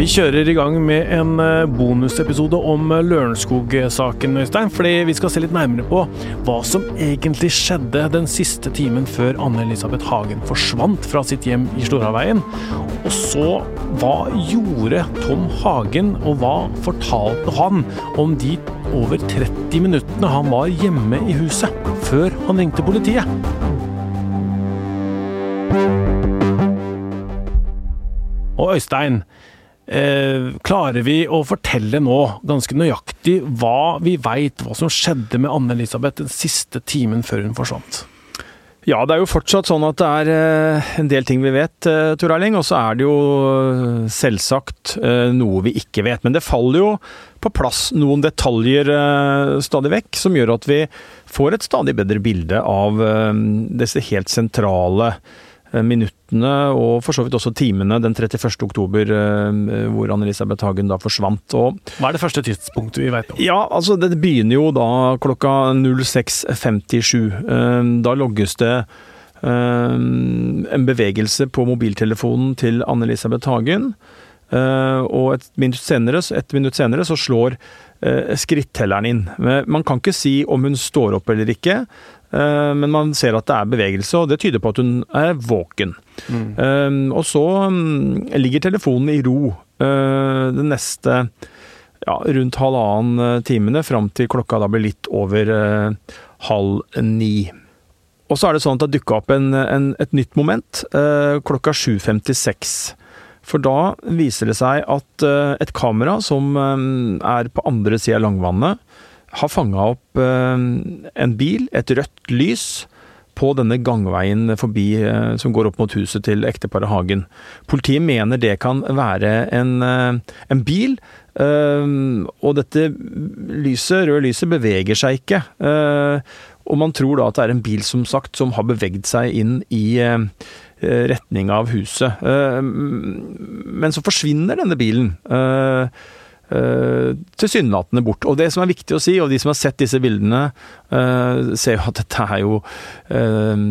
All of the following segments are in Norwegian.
Vi kjører i gang med en eh, bonusepisode om eh, Lørenskog-saken, Øystein. Fordi vi skal se litt nærmere på hva som egentlig skjedde den siste timen før Anne-Elisabeth Hagen forsvant fra sitt hjem i Storhaveien. Og så, hva gjorde Tom Hagen, og hva fortalte han om de over 30 minuttene han var hjemme i huset, før han ringte politiet? Og Øystein, Eh, klarer vi å fortelle nå ganske nøyaktig hva vi veit, hva som skjedde med Anne-Elisabeth den siste timen før hun forsvant? Ja, det er jo fortsatt sånn at det er eh, en del ting vi vet, eh, Tor Erling. Og så er det jo eh, selvsagt noe vi ikke vet. Men det faller jo på plass noen detaljer stadig vekk, som gjør at vi får et stadig bedre bilde av disse helt sentrale Eh, minuttene og for så vidt også timene den 31. oktober eh, hvor Anne-Elisabeth Hagen da forsvant. Og Hva er det første tidspunktet vi vet om? Ja, altså Det begynner jo da klokka 06.57. Eh, da logges det en bevegelse på mobiltelefonen til Anne-Elisabeth Hagen. Og et minutt senere, et minutt senere så slår skrittelleren inn. Man kan ikke si om hun står opp eller ikke. Eh, men man ser at det er bevegelse, og det tyder på at hun er våken. Mm. Og så um, ligger telefonen i ro den det neste ja, rundt halvannen timene, fram til klokka da blir litt over halv ni. Og så er det sånn at det dukka opp en, en, et nytt moment klokka 7.56. For da viser det seg at et kamera som er på andre sida av Langvannet, har fanga opp eh, en bil, et rødt lys, på denne gangveien forbi eh, som går opp mot huset til ekteparet Hagen. Politiet mener det kan være en, eh, en bil, og dette lyset, røde lyset beveger seg ikke. Og man tror da at det er en bil som sagt som har beveget seg inn i retning av huset. Men så forsvinner denne bilen tilsynelatende bort. Og det som er viktig å si, og de som har sett disse bildene, uh, ser jo at dette er jo uh,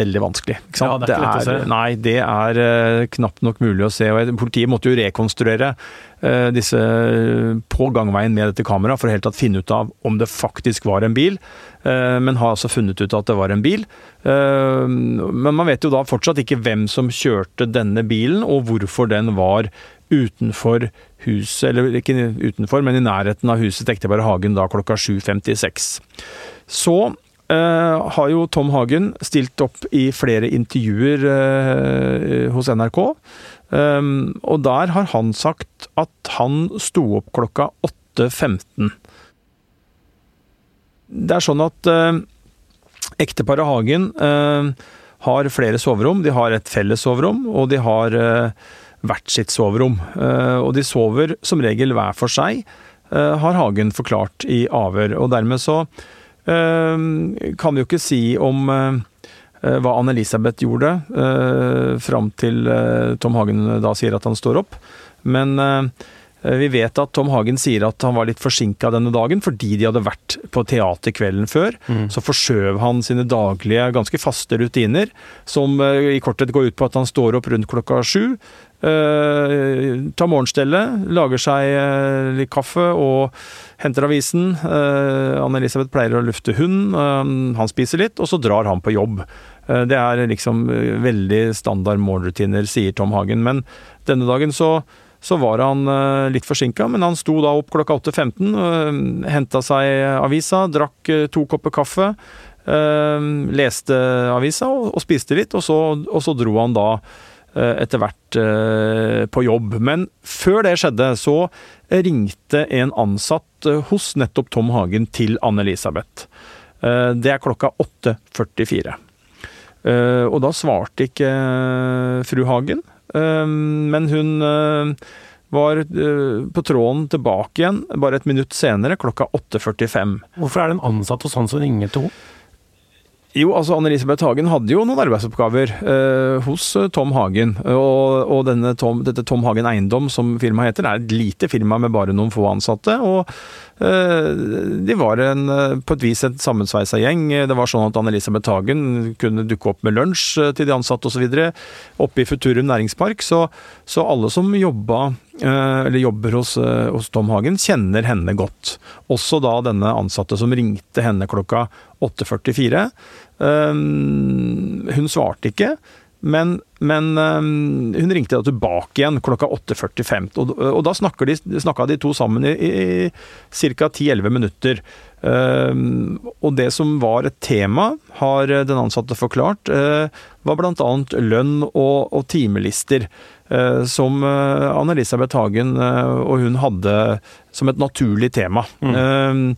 veldig vanskelig. Ja, det er ikke lett å se. Nei, det er uh, knapt nok mulig å se. og Politiet måtte jo rekonstruere disse på gangveien med dette kameraet for helt tatt finne ut av om det faktisk var en bil. Men har altså funnet ut at det var en bil. Men man vet jo da fortsatt ikke hvem som kjørte denne bilen, og hvorfor den var utenfor huset, eller ikke utenfor, men i nærheten av huset ekteparet Hagen da klokka 7.56. Så eh, har jo Tom Hagen stilt opp i flere intervjuer eh, hos NRK. Eh, og der har han sagt at han sto opp klokka 8.15. Det er sånn at eh, ekteparet Hagen eh, har flere soverom. De har et felles soverom, og de har eh, hvert sitt soverom. Og de sover som regel hver for seg, har Hagen forklart i avhør. Og dermed så eh, kan vi jo ikke si om hva Anne-Elisabeth gjorde, fram til Tom Hagen da sier at han står opp. Men vi vet at Tom Hagen sier at han var litt forsinka denne dagen fordi de hadde vært på teater kvelden før. Mm. Så forskjøv han sine daglige, ganske faste rutiner, som i korthet går ut på at han står opp rundt klokka sju, Uh, tar morgenstellet, lager seg uh, litt kaffe og henter avisen. Uh, Anne-Elisabeth pleier å lufte hund, han spiser litt, og så drar han på jobb. det er liksom veldig standard morgenrutiner, sier Tom Hagen. Men denne dagen så, så var han litt forsinka, men han sto da opp klokka 8.15, uh, henta seg avisa, drakk to kopper kaffe. leste avisa og, og spiste litt, og så, og så dro han da etter hvert eh, på jobb. Men før det skjedde, så ringte en ansatt eh, hos nettopp Tom Hagen til Anne-Elisabeth. Det er klokka 8.44. Og da svarte ikke fru Hagen, men hun var på tråden tilbake igjen bare et minutt senere, klokka 8.45. Hvorfor er det en ansatt hos han som ringer til henne? Jo, altså Anne-Elisabeth Hagen hadde jo noen arbeidsoppgaver eh, hos eh, Tom Hagen. Og, og Tom, dette Tom Hagen Eiendom, som firmaet heter, er et lite firma med bare noen få ansatte. Og eh, de var en, eh, på et vis en sammensveisa gjeng. Det var sånn at Anne-Elisabeth Hagen kunne dukke opp med lunsj eh, til de ansatte osv. oppe i Futurum næringspark. Så, så alle som jobba eller jobber hos, hos, Tom Hagen, kjenner henne godt. Også da denne ansatte som ringte henne klokka 8.44. Hun svarte ikke. Men, men hun ringte da tilbake igjen klokka 8.45. Og, og, da snakka de, de, to sammen i, i ca. 10-11 minutter. Ehm, og det som var et tema, har den ansatte forklart, uh, var bl.a. lønn og, og timelister. Uh, som uh, Anne-Elisabeth Hagen og hun hadde som et naturlig tema. Mm.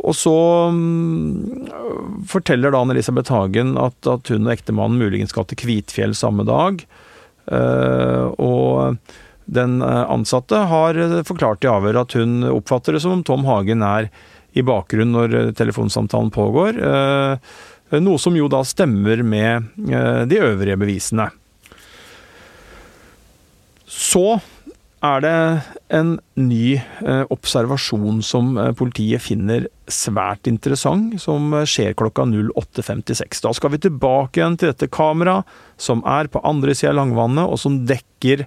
Og så um, forteller da Anne-Elisabeth Hagen at, at, hun og ektemannen muligens skal til Kvitfjell samme dag. og den ansatte har forklart i avhør at hun oppfatter det som om Tom Hagen er i bakgrunnen når eh, telefonsamtalen pågår. Uh, noe som jo da stemmer med uh, de øvrige bevisene. Så er det en ny observasjon som politiet finner svært interessant, som skjer klokka 08.56. Da skal vi tilbake igjen til dette kameraet, som er på andre sida av Langvannet, og som dekker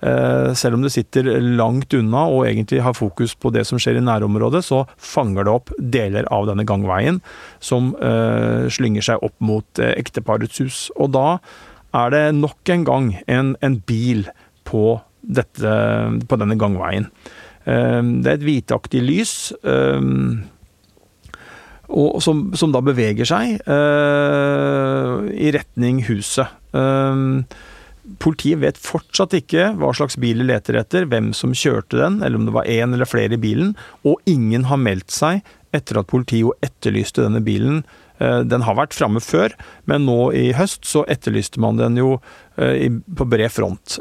Eh, selv om det sitter langt unna og egentlig har fokus på det som skjer i nærområdet, så fanger det opp deler av denne gangveien som slynger seg opp mot ekteparets hus. Og da er det nok en gang en, en bil på, dette, på, denne gangveien. Uh, det er et hvitaktig lys. Og som, som, da beveger seg i retning huset. Uh, Politiet vet fortsatt ikke hva slags bil de leter etter, hvem som kjørte den, eller om det var én eller flere i bilen, og ingen har meldt seg etter at politiet etterlyste denne bilen. Eh, den har vært framme før, men nå i høst så etterlyste man den jo eh, på bred front.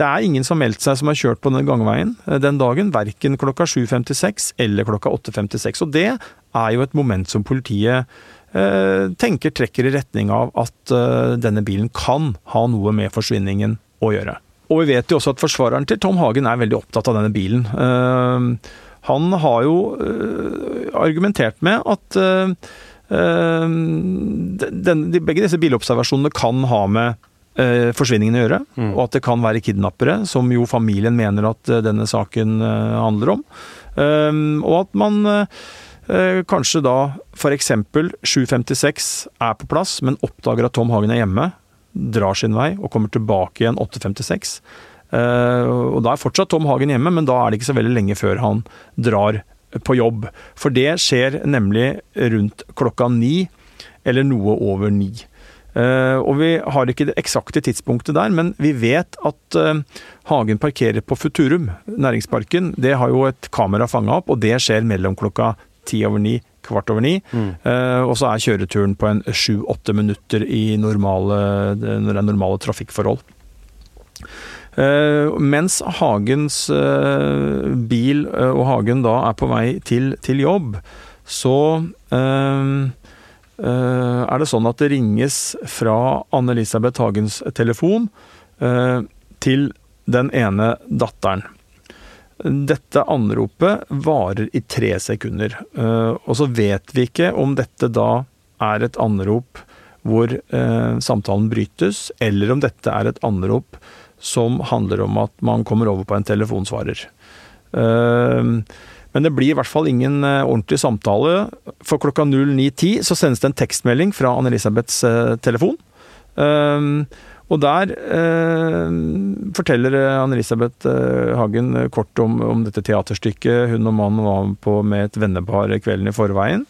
Eh, det er ingen som har meldt seg som har kjørt på denne gangveien den dagen, verken klokka 7.56 eller klokka 8.56. Og det er jo et moment som politiet Eh, tenker trekker i retning av at eh, denne bilen kan ha noe med forsvinningen å gjøre. Og vi vet jo også at forsvareren til Tom Hagen er veldig opptatt av denne bilen. Eh, han har jo argumentert med at den, begge disse bilobservasjonene kan ha med forsvinningen å gjøre, mm. og at det kan være kidnappere, som jo familien mener at denne saken handler om. Og at man Eh, kanskje da f.eks. 7.56 er på plass, men oppdager at Tom Hagen er hjemme, drar sin vei og kommer tilbake igjen 8.56. Eh, og da er fortsatt Tom Hagen hjemme, men da er det ikke så veldig lenge før han drar på jobb. For det skjer nemlig rundt klokka ni, eller noe over ni. Uh, og Vi har ikke det eksakte tidspunktet der, men vi vet at uh, Hagen parkerer på Futurum, næringsparken. Det har jo et kamera fanga opp, og det skjer mellom klokka ti over ni, kvart over ni. Mm. Uh, og så er kjøreturen på en sju-åtte minutter i normale, når det er normale trafikkforhold. Uh, mens Hagens uh, bil og Hagen da er på vei til, til jobb, så er det sånn at det ringes fra Anne-Elisabeth Hagens telefon til den ene datteren. Dette anropet varer i tre sekunder. Eh, og så vet vi ikke om dette da er et anrop hvor eh, samtalen brytes, eller om dette er et anrop som handler om at man kommer over på en telefonsvarer. Eh, men det blir i hvert fall ingen ordentlig samtale. For klokka 09.10 så sendes det en tekstmelding fra Anne-Elisabeths telefon. Og der eh, forteller Anne-Elisabeth eh, Hagen kort om, om, dette teaterstykket hun og mannen var på med et vennepar kvelden i forveien.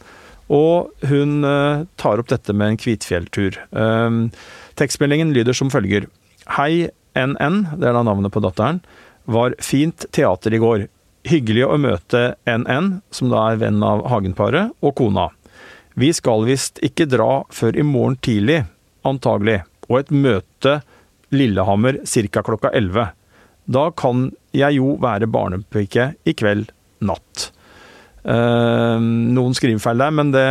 Og hun eh, tar opp dette med en Kvitfjelltur. Eh, tekstmeldingen lyder som følger. Hei NN, det er da navnet på datteren. Var fint teater i går. Hyggelig å møte NN, som da er venn av Hagen-paret, og kona. Vi skal visst ikke dra før i morgen tidlig, antagelig og et møte Lillehammer ca. klokka 11. Da kan jeg jo være barnepike i kveld natt. Uh, noen skrivefeil der, men det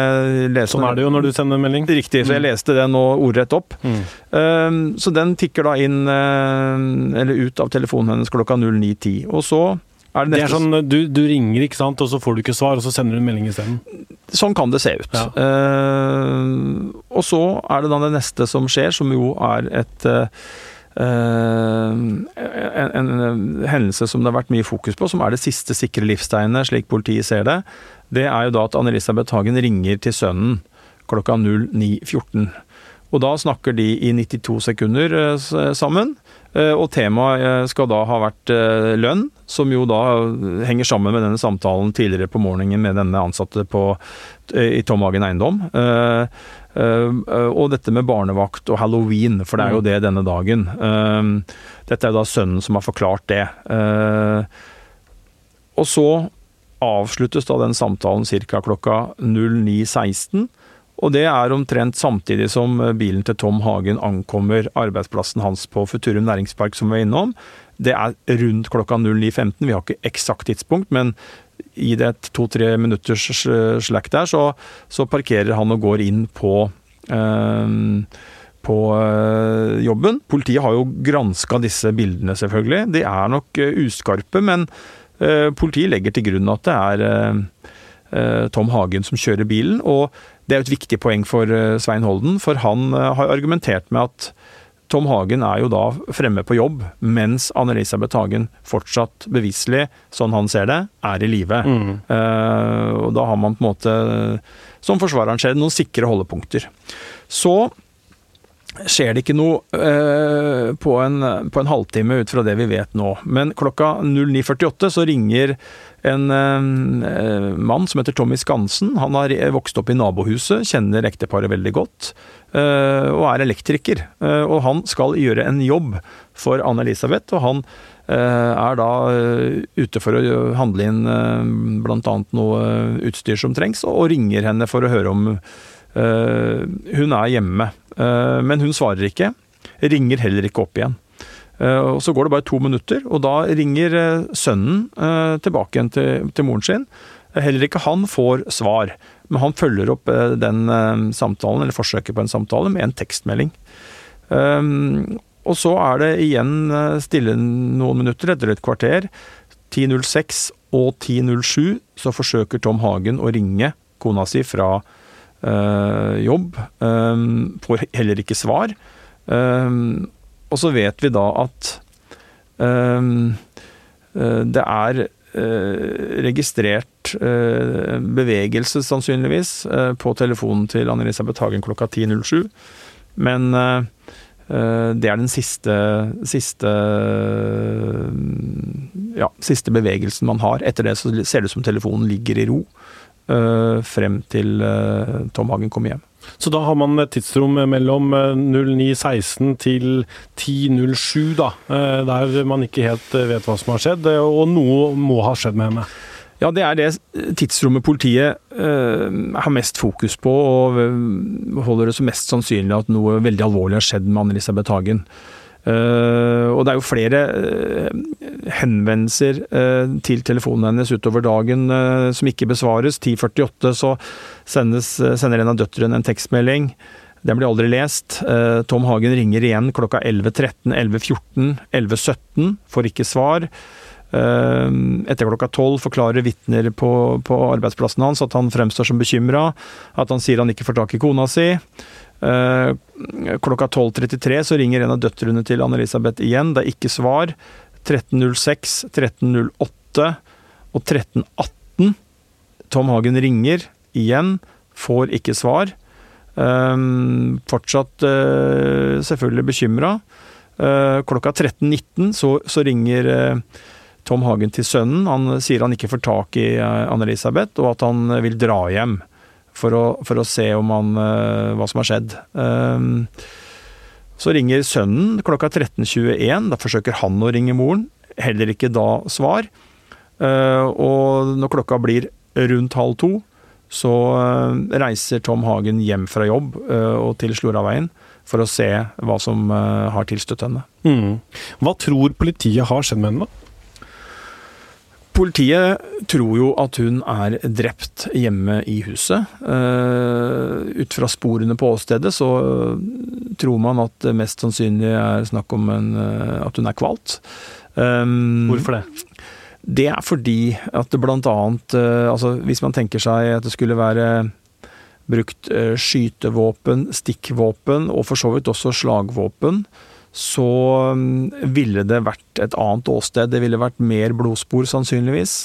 leser Sånn er det jo når du sender en melding. Riktig, så jeg mm. leste det nå ordrett opp. Mm. Uh, så den tikker da inn, uh, eller ut av telefonen hennes klokka 09.10. Og så er det, det er sånn, du, du, ringer, ikke sant, og så får du ikke svar, og så sender du en melding isteden? Sånn kan det se ut. Ja. Uh, og så er det da det neste som skjer, som jo er et uh, en, en, hendelse som det har vært mye fokus på, som er det siste sikre livstegnet, slik politiet ser det, det er jo da at Anne-Elisabeth Hagen ringer til sønnen klokka 09.14. Og da snakker de i 92 sekunder sammen. Og temaet skal da ha vært lønn, som jo da henger sammen med denne samtalen tidligere på morgenen med denne ansatte på, i Tom Hagen Eiendom. Og dette med barnevakt og halloween, for det er jo mm. det denne dagen. Dette er jo da sønnen som har forklart det. Og så avsluttes da den samtalen ca. klokka 09.16. Og det er omtrent samtidig som bilen til Tom Hagen ankommer arbeidsplassen hans på Futurum næringspark, som vi var innom. Det er rundt klokka 09.15. Vi har ikke eksakt tidspunkt, men i det to-tre minutters slack der, så, så, parkerer han og går inn på øh, på øh, jobben. Politiet har jo granska disse bildene, selvfølgelig. De er nok uskarpe, men politiet legger til grunn at det er Tom Hagen som kjører bilen. Og det er jo et viktig poeng for Svein Holden, for han har argumentert med at Tom Hagen er jo da fremme på jobb, mens Anne-Elisabeth Hagen fortsatt beviselig, sånn han ser det, er i live. Mm. Uh, og da har man på en måte, som forsvareren ser det, noen sikre holdepunkter. Så skjer det ikke noe eh, på, en, på, en, halvtime ut fra det vi vet nå. Men klokka 09.48 så ringer en eh, mann som heter Tommy Skansen. Han har vokst opp i nabohuset, kjenner ekteparet veldig godt. eh, og er elektriker. Uh, og han skal gjøre en jobb for Anne-Elisabeth, og han er da ute for å handle inn bl.a. noe utstyr som trengs, og ringer henne for å høre om hun er hjemme. Men hun svarer ikke. Ringer heller ikke opp igjen. Eh, og Så går det bare to minutter, og da ringer eh, sønnen eh, tilbake igjen til, til moren sin. Heller ikke han får svar, men han følger opp den samtalen, eller forsøket på en samtale, med en tekstmelding. Og så er det igjen stille noen minutter, etter et kvarter. 10.06 og 10.07 så forsøker Tom Hagen å ringe kona si fra jobb. Får heller ikke svar. Og så vet vi da at det er registrert bevegelse, sannsynligvis, på telefonen til Anne-Elisabeth Hagen klokka 10.07. Men det er den siste, siste ja, siste bevegelsen man har. Etter det så ser det ut som telefonen ligger i ro frem til Tom Hagen kommer hjem. Så da har man et tidsrom mellom 09.16 eh, til 10.07, da, eh, der man ikke helt eh, vet hva som har skjedd, og noe må ha skjedd med henne. Ja, det er det tidsrommet politiet uh, har mest fokus på, og holder det som mest sannsynlig at noe veldig alvorlig har skjedd med Anne-Elisabeth Hagen. Uh, og det er jo flere uh, henvendelser uh, til telefonen hennes utover dagen som ikke besvares. 10.48 så sendes, sender en av døtrene en tekstmelding. Den blir aldri lest. Tom Hagen ringer igjen klokka 11.13, 11.14, 11.17, får ikke svar. Etter klokka tolv forklarer vitner på, på, arbeidsplassen hans at han fremstår som bekymra, at han sier han ikke får tak i kona si. Eh, klokka 12.33 så ringer en av døtrene til Anne-Elisabeth igjen. Det er ikke svar. 13.06, 13.08 og 13.18. Tom Hagen ringer igjen, får ikke svar. Um, fortsatt uh, selvfølgelig bekymra. Uh, klokka 13.19 så, så, ringer uh, Tom Hagen til sønnen. Han sier han ikke får tak i Anne-Elisabeth, og at han vil dra hjem for å, for å se han, uh, hva som har skjedd. Um, så ringer sønnen klokka 13.21. Da forsøker han å ringe moren. Heller ikke da svar. Uh, og når klokka blir rundt halv to, så uh, reiser Tom Hagen hjem fra jobb og til Sloraveien for å se hva som har tilstøtt henne. Mm. Hva tror politiet har skjedd med henne? da? Politiet tror jo at hun er drept hjemme i huset. Uh, ut fra sporene på åstedet så tror man at det mest sannsynlig er snakk om en, uh, at hun er kvalt. Hvorfor det? Det er fordi at det blant annet altså Hvis man tenker seg at det skulle være brukt skytevåpen, stikkvåpen og for så vidt også slagvåpen, så mm, ville det vært et annet åsted. Det ville vært mer blodspor, sannsynligvis.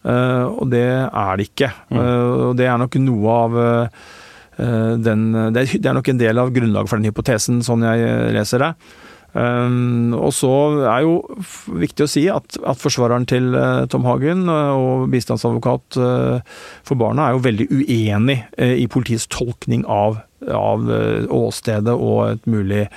Eh, og det er det ikke. Mm. Eh, og det er nok noe av eh, den Det er nok en del av grunnlaget for den hypotesen, sånn jeg leser det. Og så er jo viktig å si at, at forsvareren til Tom Hagen og bistandsadvokat for barna er jo veldig uenig i politiets tolkning av, av åstedet og et mulig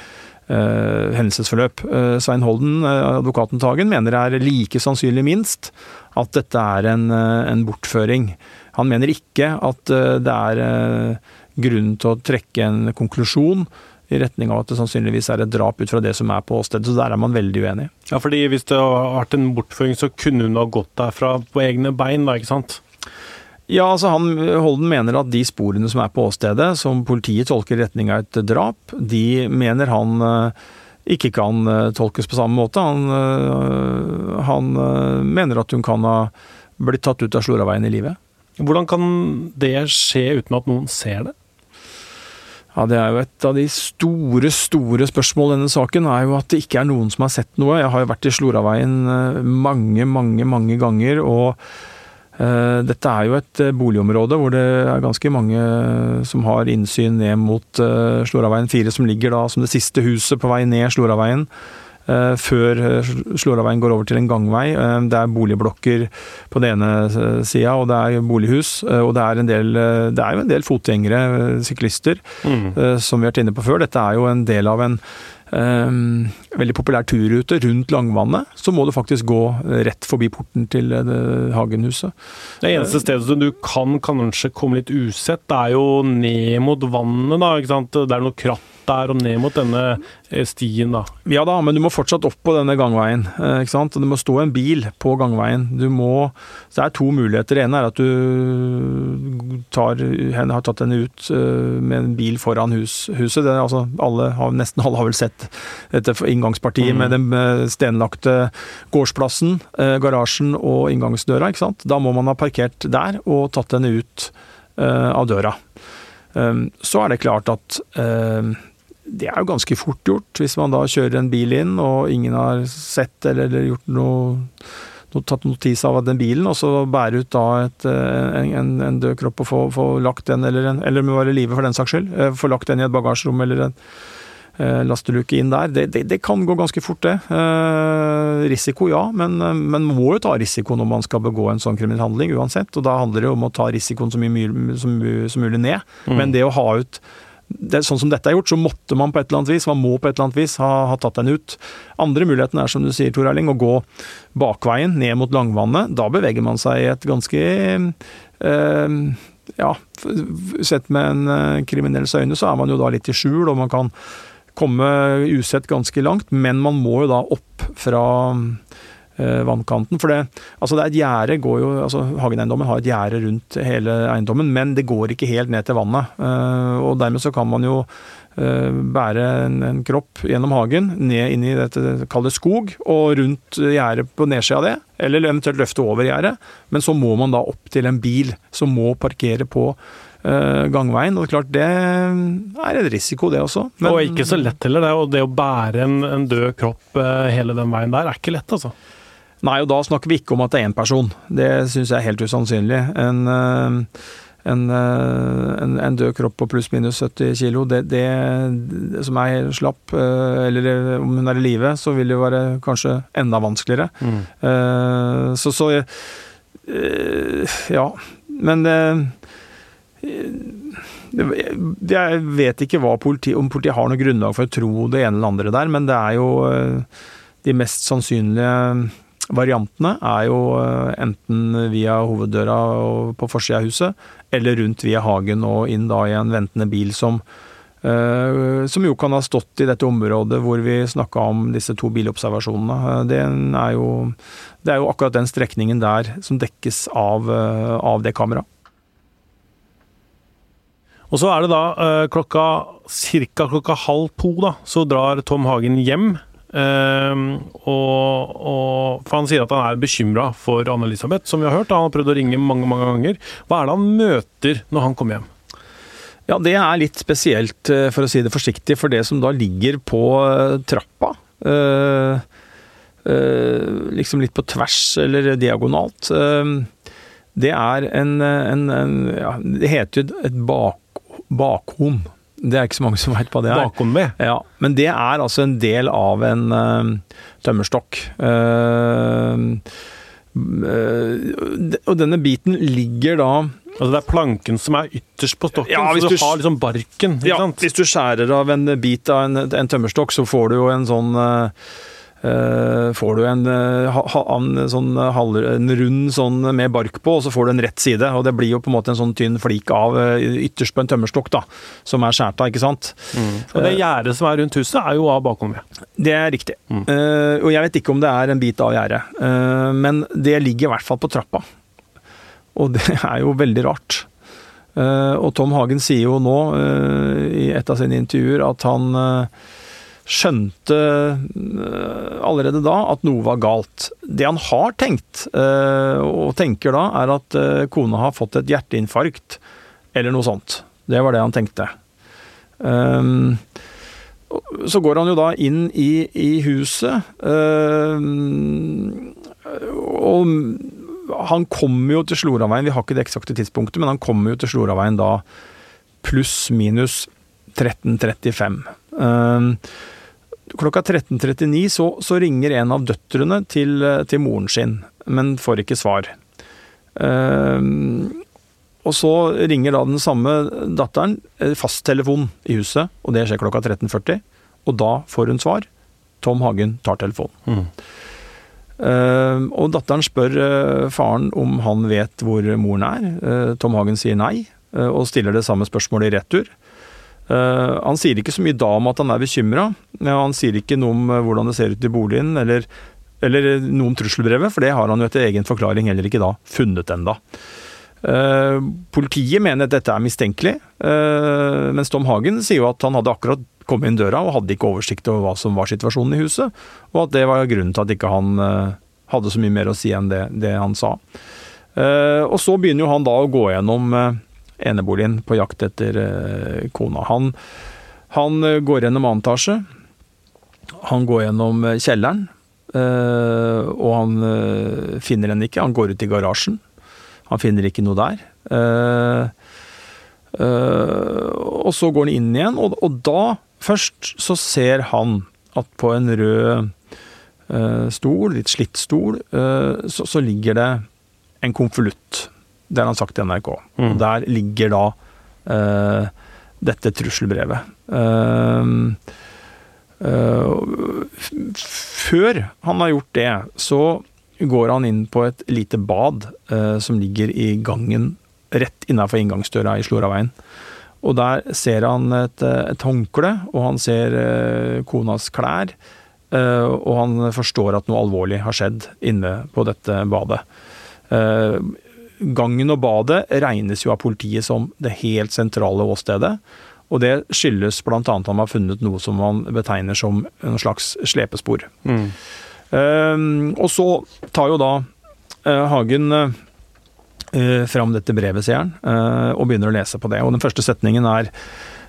eh, hendelsesforløp. Uh, Svein Holden, uh, advokaten til Hagen, mener det er like sannsynlig minst at dette er en, en bortføring. Han mener ikke at det er grunn til å trekke en konklusjon i retning av at det sannsynligvis er et drap ut fra det som er på åstedet. Så der er man veldig uenig. Ja, fordi hvis det har vært en bortføring, så kunne hun ha gått derfra på egne bein, da, ikke sant? Ja, altså han, Holden mener at de sporene som er på åstedet, som politiet tolker i retning av et drap, de mener han eh, ikke kan eh, tolkes på samme måte. Han, eh, han mener at hun kan ha blitt tatt ut av Sloraveien i livet. Hvordan kan det skje uten at noen ser det? Ja, Det er jo et av de store, store spørsmål i denne saken, er jo at det ikke er noen som har sett noe. Jeg har jo vært i Sloraveien mange, mange, mange ganger, og dette er jo et eh, boligområde hvor det er ganske mange som har innsyn ned mot eh, Sloraveien 4, som ligger da som det siste huset på vei ned Sloraveien. eh, før eh, Sloraveien går over til en gangvei. Eh, Det er boligblokker på den ene eh, sida, og det er bolighus. eh, Og det er, en del, eh, det er jo en del fotgjengere, eh, syklister, Mm. eh, som vi har vært inne på før. Dette er jo en del av en eh, veldig populær turrute rundt Langvannet. Så må du faktisk gå rett forbi porten til eh, Hagenhuset. Det eneste stedet som du kan kanskje komme litt usett, det er jo ned mot vannet, da. ikke sant? Det er noe kratt der og ned mot denne eh, stien, da. Ja da, men du må fortsatt opp på denne gangveien. eh, ikke sant? Det må stå en bil på gangveien. Du må, så det er to muligheter. Det ene er at du tar, henne har tatt henne ut eh, med en bil foran hus, huset. Det, er altså, alle har, nesten alle har vel sett dette inngangspartiet Mm. med den stenlagte gårdsplassen, garasjen og inngangsdøra. ikke sant? Da må man ha parkert der og tatt henne ut av døra. Um, så er det klart at um, det er jo ganske fort gjort hvis man da kjører en bil inn og ingen har sett eller, eller gjort noe, noe tatt notis av den bilen, og så bære ut da et, eh, en, en død kropp og få, få lagt den, eller, en, eller må være i live for den saks skyld, eh, få lagt den i et bagasjerom eller en eh, lasteluke inn der. Det, det, det kan gå ganske fort, det. Eh, risiko, ja, men man må jo ta risiko når man skal begå en sånn kriminell handling uansett. Og da handler det om å ta risikoen så mye som mulig ned. Mm. Men det å ha ut det, Sånn som dette er gjort, så måtte man på et eller annet vis man må på et eller annet vis ha, ha tatt den ut. Andre muligheten er, som du sier, Tor Erling, å gå bakveien ned mot Langvannet. Da beveger man seg i et ganske øh, Ja, sett med en eh, kriminells øyne, så er man jo da litt i skjul, og man kan komme usett ganske langt, men man må jo da opp fra vannkanten. For det, altså det er et gjerde går jo, altså Hageneiendommen har et gjerde rundt hele eiendommen, men det går ikke helt ned til vannet. Eh, og dermed så kan man jo eh, bære en, kropp gjennom hagen, ned inn i dette kall skog, og rundt gjerdet på nedsida av det, eller eventuelt løfte over gjerdet. Men så må man da opp til en bil som må parkere på eh, gangveien. Og det er klart, det er en risiko, det også. Men- og ikke så lett heller, det, og det å bære en, en død kropp eh, hele den veien der, er ikke lett, altså. Nei, og da snakker vi ikke om at det er én person. Det syns jeg er helt usannsynlig. En, eh, en, eh, en, en død kropp på pluss-minus 70 kilo, det, det, som er slapp, eh, eller om hun er i live, så vil det jo være kanskje enda vanskeligere. Mm. Så, så Ja. Men Jeg vet ikke politi, om politiet har noe grunnlag for å tro det ene eller andre der, men det er jo de mest sannsynlige variantene er jo eh, enten via hoveddøra på forsida av huset, eller rundt via hagen og inn da i en ventende bil som eh, som jo kan ha stått i dette området hvor vi snakka om disse to bilobservasjonene. Det er jo, det er jo akkurat den strekningen der som dekkes av, eh, av det kameraet. Og så er det da eh, klokka ca. klokka halv to, da, så drar Tom Hagen hjem. Eh, og, og, for Han sier at han er bekymra for Anne-Elisabeth, som vi har hørt. Han har prøvd å ringe mange mange ganger. Hva er det han møter når han kommer hjem? Ja, det er litt spesielt, eh, for å si det forsiktig, for det som da ligger på eh, trappa øh, øh, Liksom litt på tvers eller diagonalt. Øh, det er en, en, en ja, Det heter jo et bak, bakhom. Det er ikke så mange som veit hva det er. Bakom. Ja, Men det er altså en del av en uh, tømmerstokk. Uh, uh, og denne biten ligger da Altså Det er planken som er ytterst på stokken, Ja, så du, du- har liksom barken. Ja, sant? hvis du skjærer av en bit av en, en tømmerstokk, så får du jo en sånn eh, får du en, eh, en, sånn halv, en rund sånn med bark på, og så får du en rett side. Og det blir jo på en måte en sånn tynn flik av eh, ytterst på en tømmerstokk, da, som er skåret av, ikke sant. Og det gjerdet som er rundt huset, er jo av bakom med. Det er riktig. Mm. Uh, og jeg vet ikke om det er en bit av gjerdet, uh, men det ligger i hvert fall på trappa. Og det er jo veldig rart. Uh, og Tom Hagen sier jo nå eh, i et av sine intervjuer at han eh, skjønte eh, allerede da at noe var galt. Det han har tenkt, eh, og tenker da, er at eh, kona har fått et hjerteinfarkt, eller noe sånt. Det var det han tenkte. Så går han jo da inn i, i huset, og han kommer jo til Sloraveien, vi har ikke det eksakte tidspunktet, men han kommer jo til Sloraveien da pluss minus 13.35. Eh, klokka 13.39 så, så ringer en av døtrene til, til moren sin, men får ikke svar. Eh, og så ringer da den samme datteren eh, fasttelefon i huset, og det skjer klokka 13.40. Og da får hun svar. Tom Hagen tar telefonen. Mm. Uh, og datteren spør uh, faren om han vet hvor moren er. Uh, Tom Hagen sier nei, eh, og stiller det samme spørsmålet i retur. Eh, han sier ikke så mye da om at han er bekymra. han sier ikke noe om eh, hvordan det ser ut i boligen, eller, eller noe om trusselbrevet, for det har han jo etter egen forklaring heller ikke da funnet enda. Eh, politiet mener at dette er mistenkelig, eh, mens Tom Hagen sier jo at han hadde akkurat kommet inn døra og hadde ikke oversikt over hva som var situasjonen i huset, og at det var grunnen til at ikke han eh, hadde så mye mer å si enn det, det han sa. Eh, og så begynner jo han da å gå gjennom eh, eneboligen på jakt etter eh, kona. Han, han eh, går gjennom annen etasje, han går gjennom eh, kjelleren, og han finner henne ikke. Han går ut i garasjen. Han finner ikke noe der. Og så går han inn igjen, og, da først så ser han at på en rød stol, litt slitt stol, så ligger det en konvolutt. Det har han sagt til NRK. Mm. Der ligger da uh, dette trusselbrevet. Uh, uh, før han har gjort det, så går han inn på et lite bad som ligger i gangen rett innafor inngangsdøra i Sloraveien. Og der ser han et, et håndkle, og han ser konas klær. Uh, og han forstår at noe alvorlig har skjedd inne på dette badet. Eh, gangen og badet regnes jo av politiet som det helt sentrale åstedet. Og det skyldes bl.a. at han har funnet noe som man betegner som en slags slepespor. Mm. Uh, og så tar jo da uh, Hagen uh, fram dette brevet, sier han, eh, og begynner å lese på det. Og den første setningen er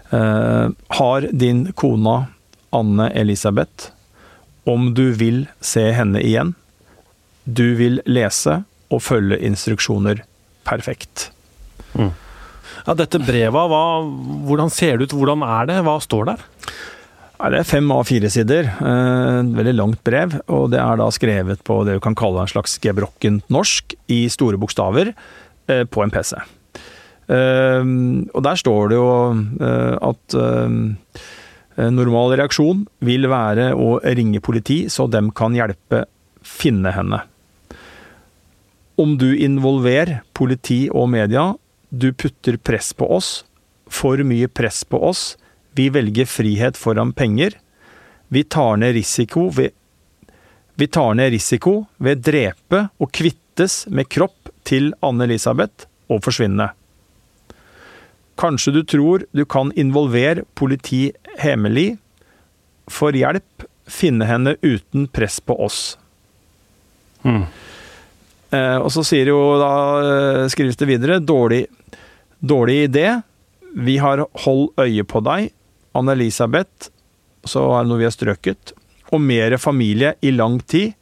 Har din kona Anne Elisabeth, om du vil se henne igjen, du vil lese og følge instruksjoner perfekt. Ja, dette brevet, hva, hvordan ser det ut? Hvordan er det? Hva står der? Ja, Det er fem A4-sider, eh, veldig langt brev, og det er da skrevet på det du kan kalle en slags gebrokkent norsk i store bokstaver eh, på en PC. Eh, Og der står det jo eh, at eh, normal reaksjon vil være å ringe politi, så dem kan hjelpe finne henne. Om du involverer politi og media, du putter press på oss, for mye press på oss, vi velger frihet foran penger. Vi tar ned risiko ved Vi tar ned risiko ved drepe og kvittes med kropp til Anne-Elisabeth og forsvinne. Kanskje du tror du kan involvere politi hemmelig, for hjelp, finne henne uten press på oss. Mm. Eh, og så sier jo da, eh, skrives det videre, dårlig, dårlig idé. Vi har hold øye på deg. Anne-Elisabeth, så er det noe vi har strøket. Og mere familie i lang tid.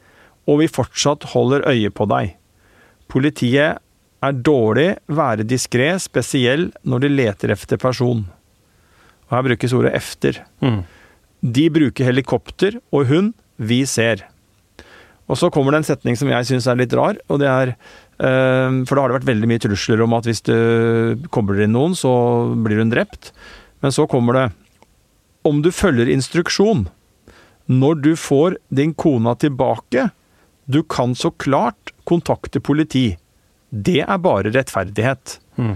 Og vi fortsatt holder øye på deg. Politiet er dårlig, være diskré, spesiell når de leter efter person. Og her brukes ordet efter. Mm. De bruker helikopter og hund, vi ser. Og så kommer det en setning som jeg syns er litt rar, og det er eh, For da har det vært veldig mye trusler om at hvis du kobler inn noen, så blir hun drept. Men så kommer det Om du følger instruksjon, når du får din kona tilbake, du kan så klart kontakte politi. Det er bare rettferdighet. Mm.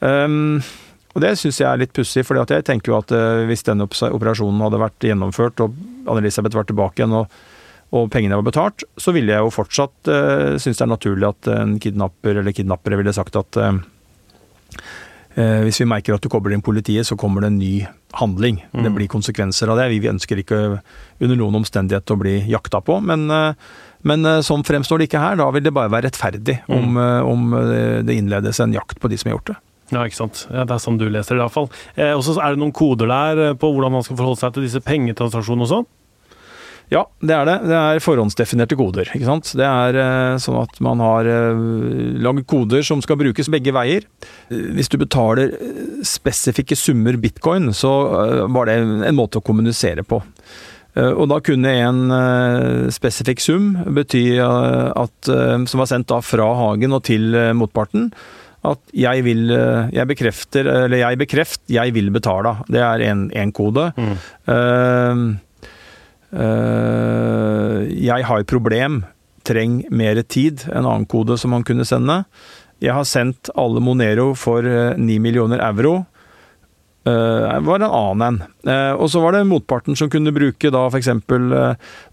Um, og det syns jeg er litt pussig, for jeg tenker jo at uh, hvis denne operasjonen hadde vært gjennomført og Anne-Elisabeth var tilbake igjen og, og, pengene var betalt, så ville jeg jo fortsatt uh, synes det er naturlig at en kidnapper eller kidnappere ville sagt at uh, uh, hvis vi merker at du kobler inn politiet, så kommer det en ny handling. Mm. Det blir konsekvenser av det. Vi ønsker ikke under noen omstendighet å bli jakta på, men men sånn fremstår det ikke her. Da vil det bare være rettferdig om, om det innledes en jakt på de som har gjort det. Ja, ikke sant. Ja, det er sånn du leser det, iallfall. Eh, og så er det noen koder der på hvordan man skal forholde seg til disse pengetransaksjonene og sånn? Ja, det er det. Det er forhåndsdefinerte koder. ikke sant? Det er eh, sånn at man har eh, lagd koder som skal brukes begge veier. Hvis du betaler spesifikke summer bitcoin, så var det en måte å kommunisere på. Og da kunne en spesifikk sum bety at, som var sendt da fra Hagen og til motparten, at jeg vil Jeg bekrefter, eller jeg bekreft, jeg vil betale. Det er én kode. Mm. Uh, jeg har et problem, treng mer tid. En annen kode som han kunne sende. Jeg har sendt alle Monero for 9 millioner euro. Uh, var en annen en. Og så var det motparten som kunne bruke da f.eks.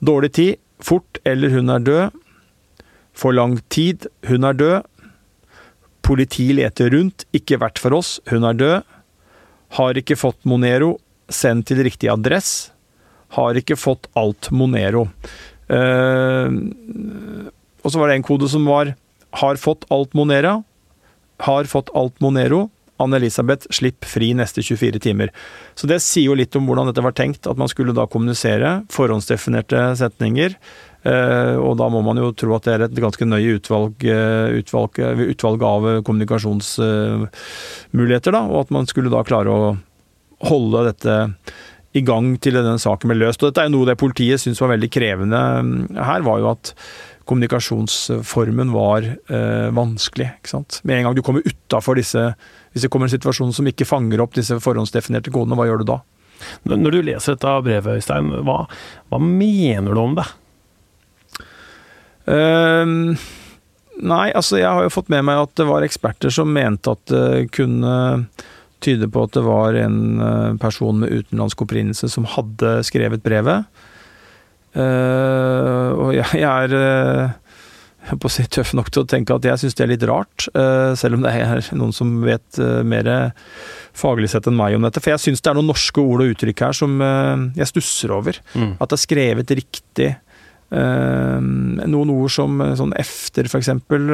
Dårlig tid, fort eller hun er død. For lang tid, hun er død. Politi leter rundt, ikke vært for oss, hun er død. Har ikke fått Monero, send til riktig adress. Har ikke fått alt Monero. Uh, og så var det en kode som var har fått alt Monera. Har fått alt Monero. Anne-Elisabeth, slipp fri neste 24 timer. Så det sier jo litt om hvordan dette var tenkt, at man skulle da kommunisere. Forhåndsdefinerte setninger. Og da må man jo tro at det er et ganske nøye utvalg, utvalg, utvalg av kommunikasjonsmuligheter, da. Og at man skulle da klare å holde dette i gang til denne saken ble løst. Og dette er jo noe det politiet syntes var veldig krevende her, var jo at kommunikasjonsformen var eh, vanskelig. ikke sant? Med en gang du kommer utafor disse Hvis det kommer en situasjon som ikke fanger opp disse forhåndsdefinerte kodene, hva gjør du da? Når du leser dette brevet, Øystein, hva, hva mener du om det? Uh, nei, altså jeg har jo fått med meg at det var eksperter som mente at det kunne tyde på at det var en person med utenlandsk opprinnelse som hadde skrevet brevet. Uh, og jeg, jeg er uh, på å si tøff nok til å tenke at jeg syns det er litt rart, uh, selv om det er noen som vet mer faglig sett enn meg om dette. For jeg syns det er noen norske ord og uttrykk her som jeg stusser over. Mm. At det er skrevet riktig. noen ord som sånn efter, for eksempel.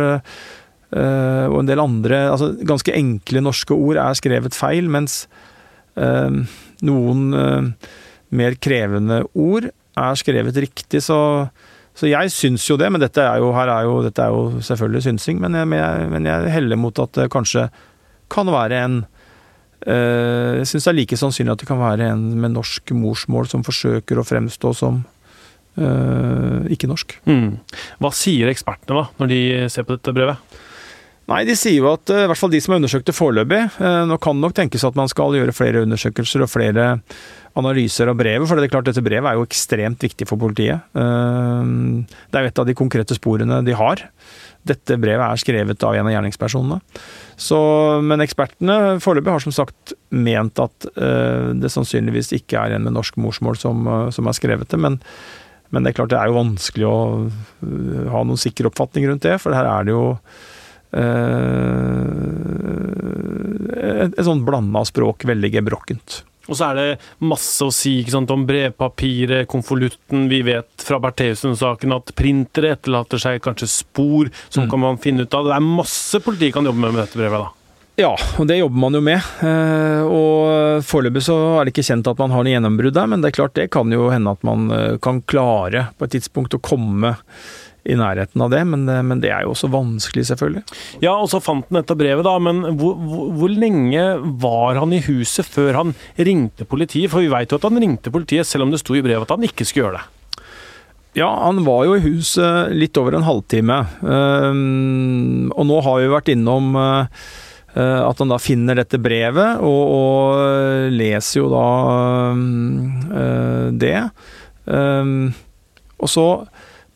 Og en del andre altså Ganske enkle norske ord er skrevet feil, mens noen mer krevende ord er skrevet riktig, så, så jeg syns jo det. Men dette er jo, er jo, dette er jo selvfølgelig synsing, men jeg, men, jeg, heller mot at det kanskje kan være en Jeg syns det er like sannsynlig at det kan være en med norsk morsmål som forsøker å fremstå som ikke norsk. Mm. Hva sier ekspertene da, når de ser på dette brevet? Nei, De sier jo at i hvert fall de som har undersøkt det foreløpig Nå kan det nok tenkes at man skal gjøre flere undersøkelser og flere analyser av brevet, for det er klart dette brevet er jo ekstremt viktig for politiet. Det er jo et av de konkrete sporene de har. Dette brevet er skrevet av en av gjerningspersonene. Så, men ekspertene foreløpig har som sagt ment at det sannsynligvis ikke er en med norsk morsmål som, som har skrevet det. men men det er klart det er jo vanskelig å ha noen sikker oppfatning rundt det, for her er det jo et, et sånn blanda språk, veldig gebrokkent. Og så er det masse å si sant, om brevpapiret, konvolutten. Vi vet fra Bertheussen-saken at printere etterlater seg kanskje spor som mm. kan man finne ut av. Det er masse politiet kan jobbe med med dette brevet. da. Ja, og det jobber man jo med. Eh, og foreløpig så er det ikke kjent at man har noe gjennombrudd der, men det er klart det kan jo hende at man eh, kan klare på et tidspunkt å komme i nærheten av det, men, eh, men det er jo også vanskelig, selvfølgelig. Ja, og så fant han dette brevet, da, men hvor, hvor, hvor lenge var han i huset før han ringte politiet? For vi veit jo at han ringte politiet, selv om det sto i brevet at han ikke skulle gjøre det. Ja, han var jo i huset litt over en halvtime. og nå har vi vært innom Eh, at han da finner dette brevet, og, og leser jo da uh, det. Um, og så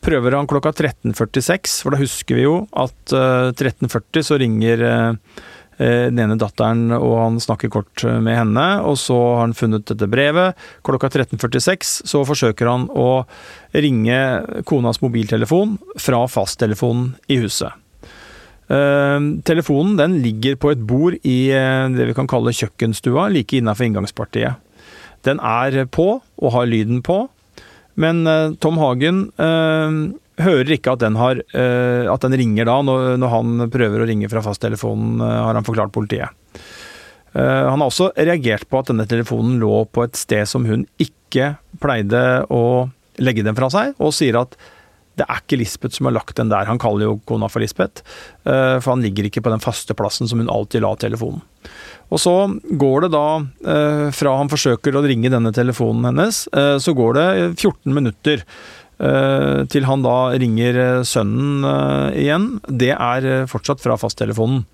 prøver han klokka 13.46, for da husker vi jo at uh, 13.40 så ringer uh, den ene datteren, og han snakker kort med henne. Og så har han funnet dette brevet. Klokka 13.46 så forsøker han å ringe konas mobiltelefon fra fasttelefonen i huset. Telefonen den ligger på et bord i det vi kan kalle kjøkkenstua, like innafor inngangspartiet. Den er på og har lyden på, men uh, Tom Hagen hører ikke at den, har, at den ringer da, når, han prøver å ringe fra fasttelefonen, har han forklart politiet. han har også reagert på at denne telefonen lå på et sted som hun ikke pleide å legge den fra seg, og sier at det er ikke Lisbeth som har lagt den der. Han kaller jo kona for Lisbeth, eh, for han ligger ikke på den faste plassen som hun alltid la telefonen. Og så går det da, eh, fra han forsøker å ringe denne telefonen hennes, eh, så går det 14 minutter til han da ringer sønnen igjen. Det er fortsatt fra fasttelefonen.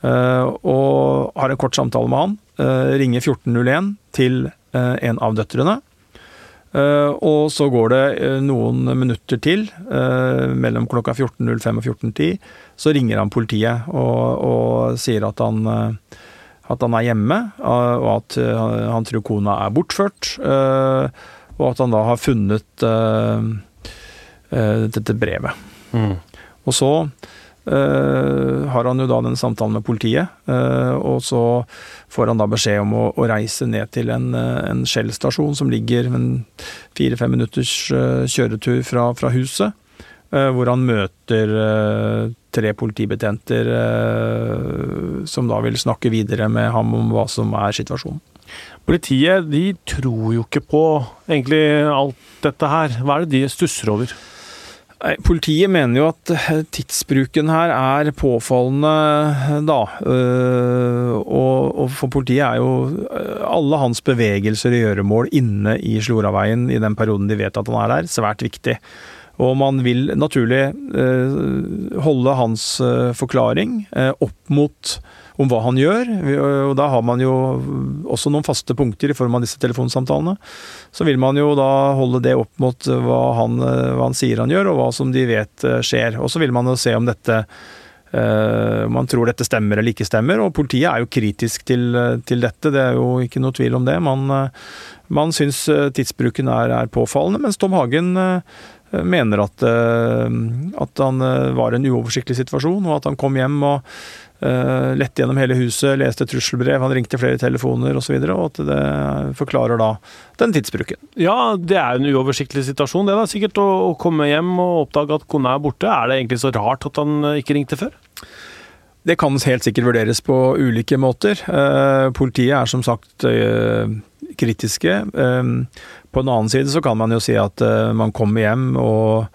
Og har en kort samtale med han. Ringer 1401 til en av døtrene. Og så går det noen minutter til, mellom klokka 14.05 og 14.10, så ringer han politiet og, og sier at han, at han, er hjemme, og at han tror kona er bortført. og at han da har funnet dette brevet. Mm. Og så har han jo da den samtalen med politiet, og så får han da beskjed om å, å reise ned til en, en Shell-stasjon som ligger fire-fem minutters kjøretur fra, fra huset. Hvor han møter tre politibetjenter som da vil snakke videre med ham om hva som er situasjonen. Politiet de tror jo ikke på egentlig alt dette her. Hva er det de stusser over? Politiet mener jo at eh, tidsbruken her er påfallende, da. Eh, og, for politiet er jo eh, alle hans bevegelser og gjøremål inne i Sloraveien i den perioden de vet at han er der, svært viktig. Og man vil naturlig holde hans forklaring opp mot om hva han gjør. Og da har man jo også noen faste punkter i form av disse telefonsamtalene. Så vil man jo da holde det opp mot hva han, hva han sier han gjør, og hva som de vet eh, skjer. Og så vil man jo se om dette om man tror dette stemmer eller ikke stemmer, og politiet er jo kritisk til, til dette. Det er jo ikke noe tvil om det. Man, man syns tidsbruken er, er, påfallende, mens Tom Hagen mener at, uh, at han var i en uoversiktlig situasjon, og at han kom hjem og Uh, lette gjennom hele huset, leste trusselbrev, han ringte flere telefoner osv. Og, så og at det forklarer da den tidsbruken. Ja, det er en uoversiktlig situasjon det da, sikkert å, å komme hjem og oppdage at kona er borte. Er det egentlig så rart at han eh, ikke ringte før? Det kan helt sikkert vurderes på ulike måter. Uh, politiet er som sagt uh, kritiske. på en annen side så kan man jo si at man kommer hjem og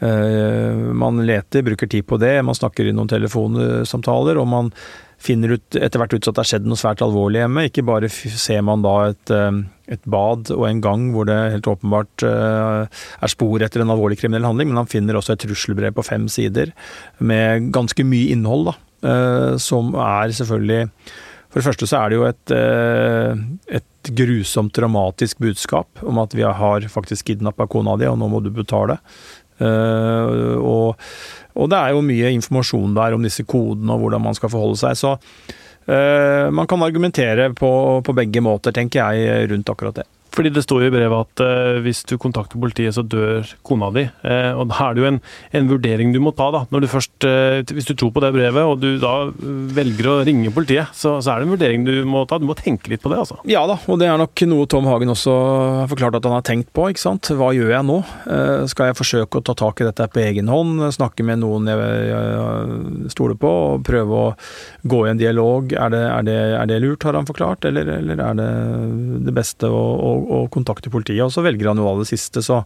Eh, man leter, bruker tid på det, man snakker i noen telefonsamtaler, og man finner ut etter hvert ut at det har skjedd noe svært alvorlig hjemme. Ikke bare ser man da et, eh, et, bad og en gang hvor det helt åpenbart eh, er spor etter en alvorlig kriminell handling, men han finner også et trusselbrev på fem sider med ganske mye innhold, da. Som er selvfølgelig For det første så er det jo et, et grusomt dramatisk budskap om at vi har faktisk kidnappa kona di, og nå må du betale. Eh, og, og, det er jo mye informasjon der om disse kodene og hvordan man skal forholde seg. Så uh, man kan argumentere på, på, begge måter, tenker jeg, rundt akkurat det. Fordi det står jo i brevet at uh, hvis du kontakter politiet, så dør kona di. Uh, og da er det jo en, en, vurdering du må ta, da. Når du først, uh, hvis du tror på det brevet, og du da velger å ringe politiet, så, så, er det en vurdering du må ta. Du må tenke litt på det, altså. Ja da, og det er nok noe Tom Hagen også har forklart at han har tenkt på, ikke sant. Hva gjør jeg nå? skal jeg forsøke å ta tak i dette på egen hånd? Snakke med noen jeg, jeg stoler på, og prøve å gå i en dialog? Er det, er det, er det lurt, har han forklart, eller, eller er det det beste å, å og, kontakte politiet. Og så velger han jo av det siste, så,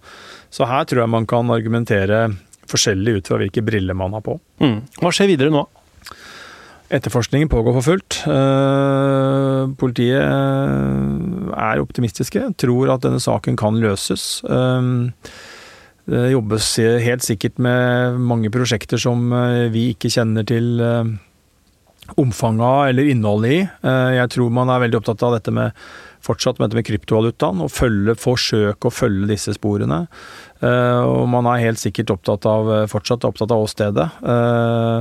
så, her tror jeg man kan argumentere forskjellig ut fra hvilke briller man har på. Mm. Hva skjer videre nå? Etterforskningen pågår for fullt. Eh, politiet eh, er optimistiske, tror at denne saken kan løses. Eh, det jobbes helt sikkert med mange prosjekter som vi ikke kjenner til omfanget av eller innholdet i. Jeg tror man er veldig opptatt av dette med fortsatt med dette med kryptovalutaen, og følge, forsøke å følge disse sporene. Uh, og man er helt sikkert opptatt av, fortsatt opptatt av åstedet. Uh,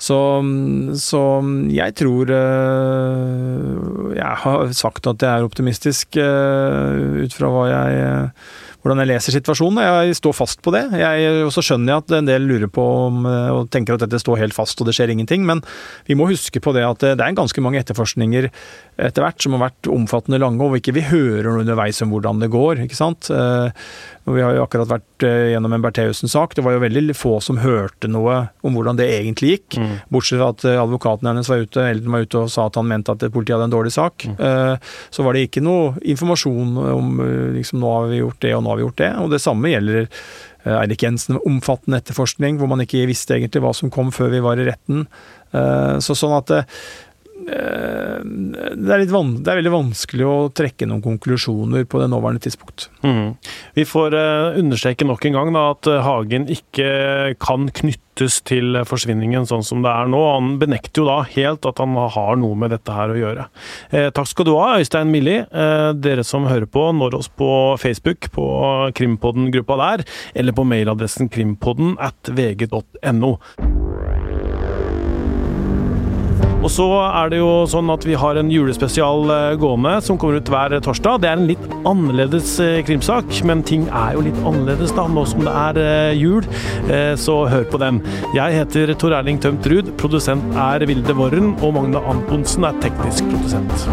så, så, jeg tror Jeg har sagt at jeg er optimistisk ut fra hva jeg hvordan jeg leser situasjonen. Jeg står fast på det. og så skjønner jeg at en del lurer på om, eh, og tenker at dette står helt fast og det skjer ingenting. Men vi må huske på det at det er ganske mange etterforskninger etter hvert som har vært omfattende lange, og ikke vi hører noe underveis om hvordan det går. ikke sant? Eh, vi har jo akkurat vært eh, gjennom en Bertheussen-sak. Det var jo veldig få som hørte noe om hvordan det egentlig gikk. Mm. Bortsett fra at advokaten hennes var ute, Elden var ute og sa at han mente at politiet hadde en dårlig sak. Mm. Så var det ikke noe informasjon om liksom nå har vi gjort det og nå har vi gjort det. Og det samme gjelder eh, Eirik Jensen med omfattende etterforskning, hvor man ikke visste egentlig hva som kom før vi var i retten. Eh, så sånn at eh, det er, van, det er, veldig vanskelig å trekke noen konklusjoner på det nåværende tidspunkt. Mm. Vi får uh, understreke nok en gang da, at Hagen ikke kan knyttes til forsvinningen sånn som det er nå. Han benekter jo da helt at han har noe med dette her å gjøre. Eh, takk skal du ha, Øystein Milli. Eh, dere som hører på, når oss på Facebook, på Krimpodden-gruppa der, eller på mailadressen krimpodden at vg.no. Og så er det jo sånn at vi har en julespesial eh, gående som kommer ut hver torsdag. Det er en litt annerledes eh, krimsak, men ting er jo litt annerledes da, nå som det er eh, jul. Så hør på den. Jeg heter Tor Erling Tømt Ruud, produsent er Vilde Worren, og Magne Antonsen er teknisk produsent.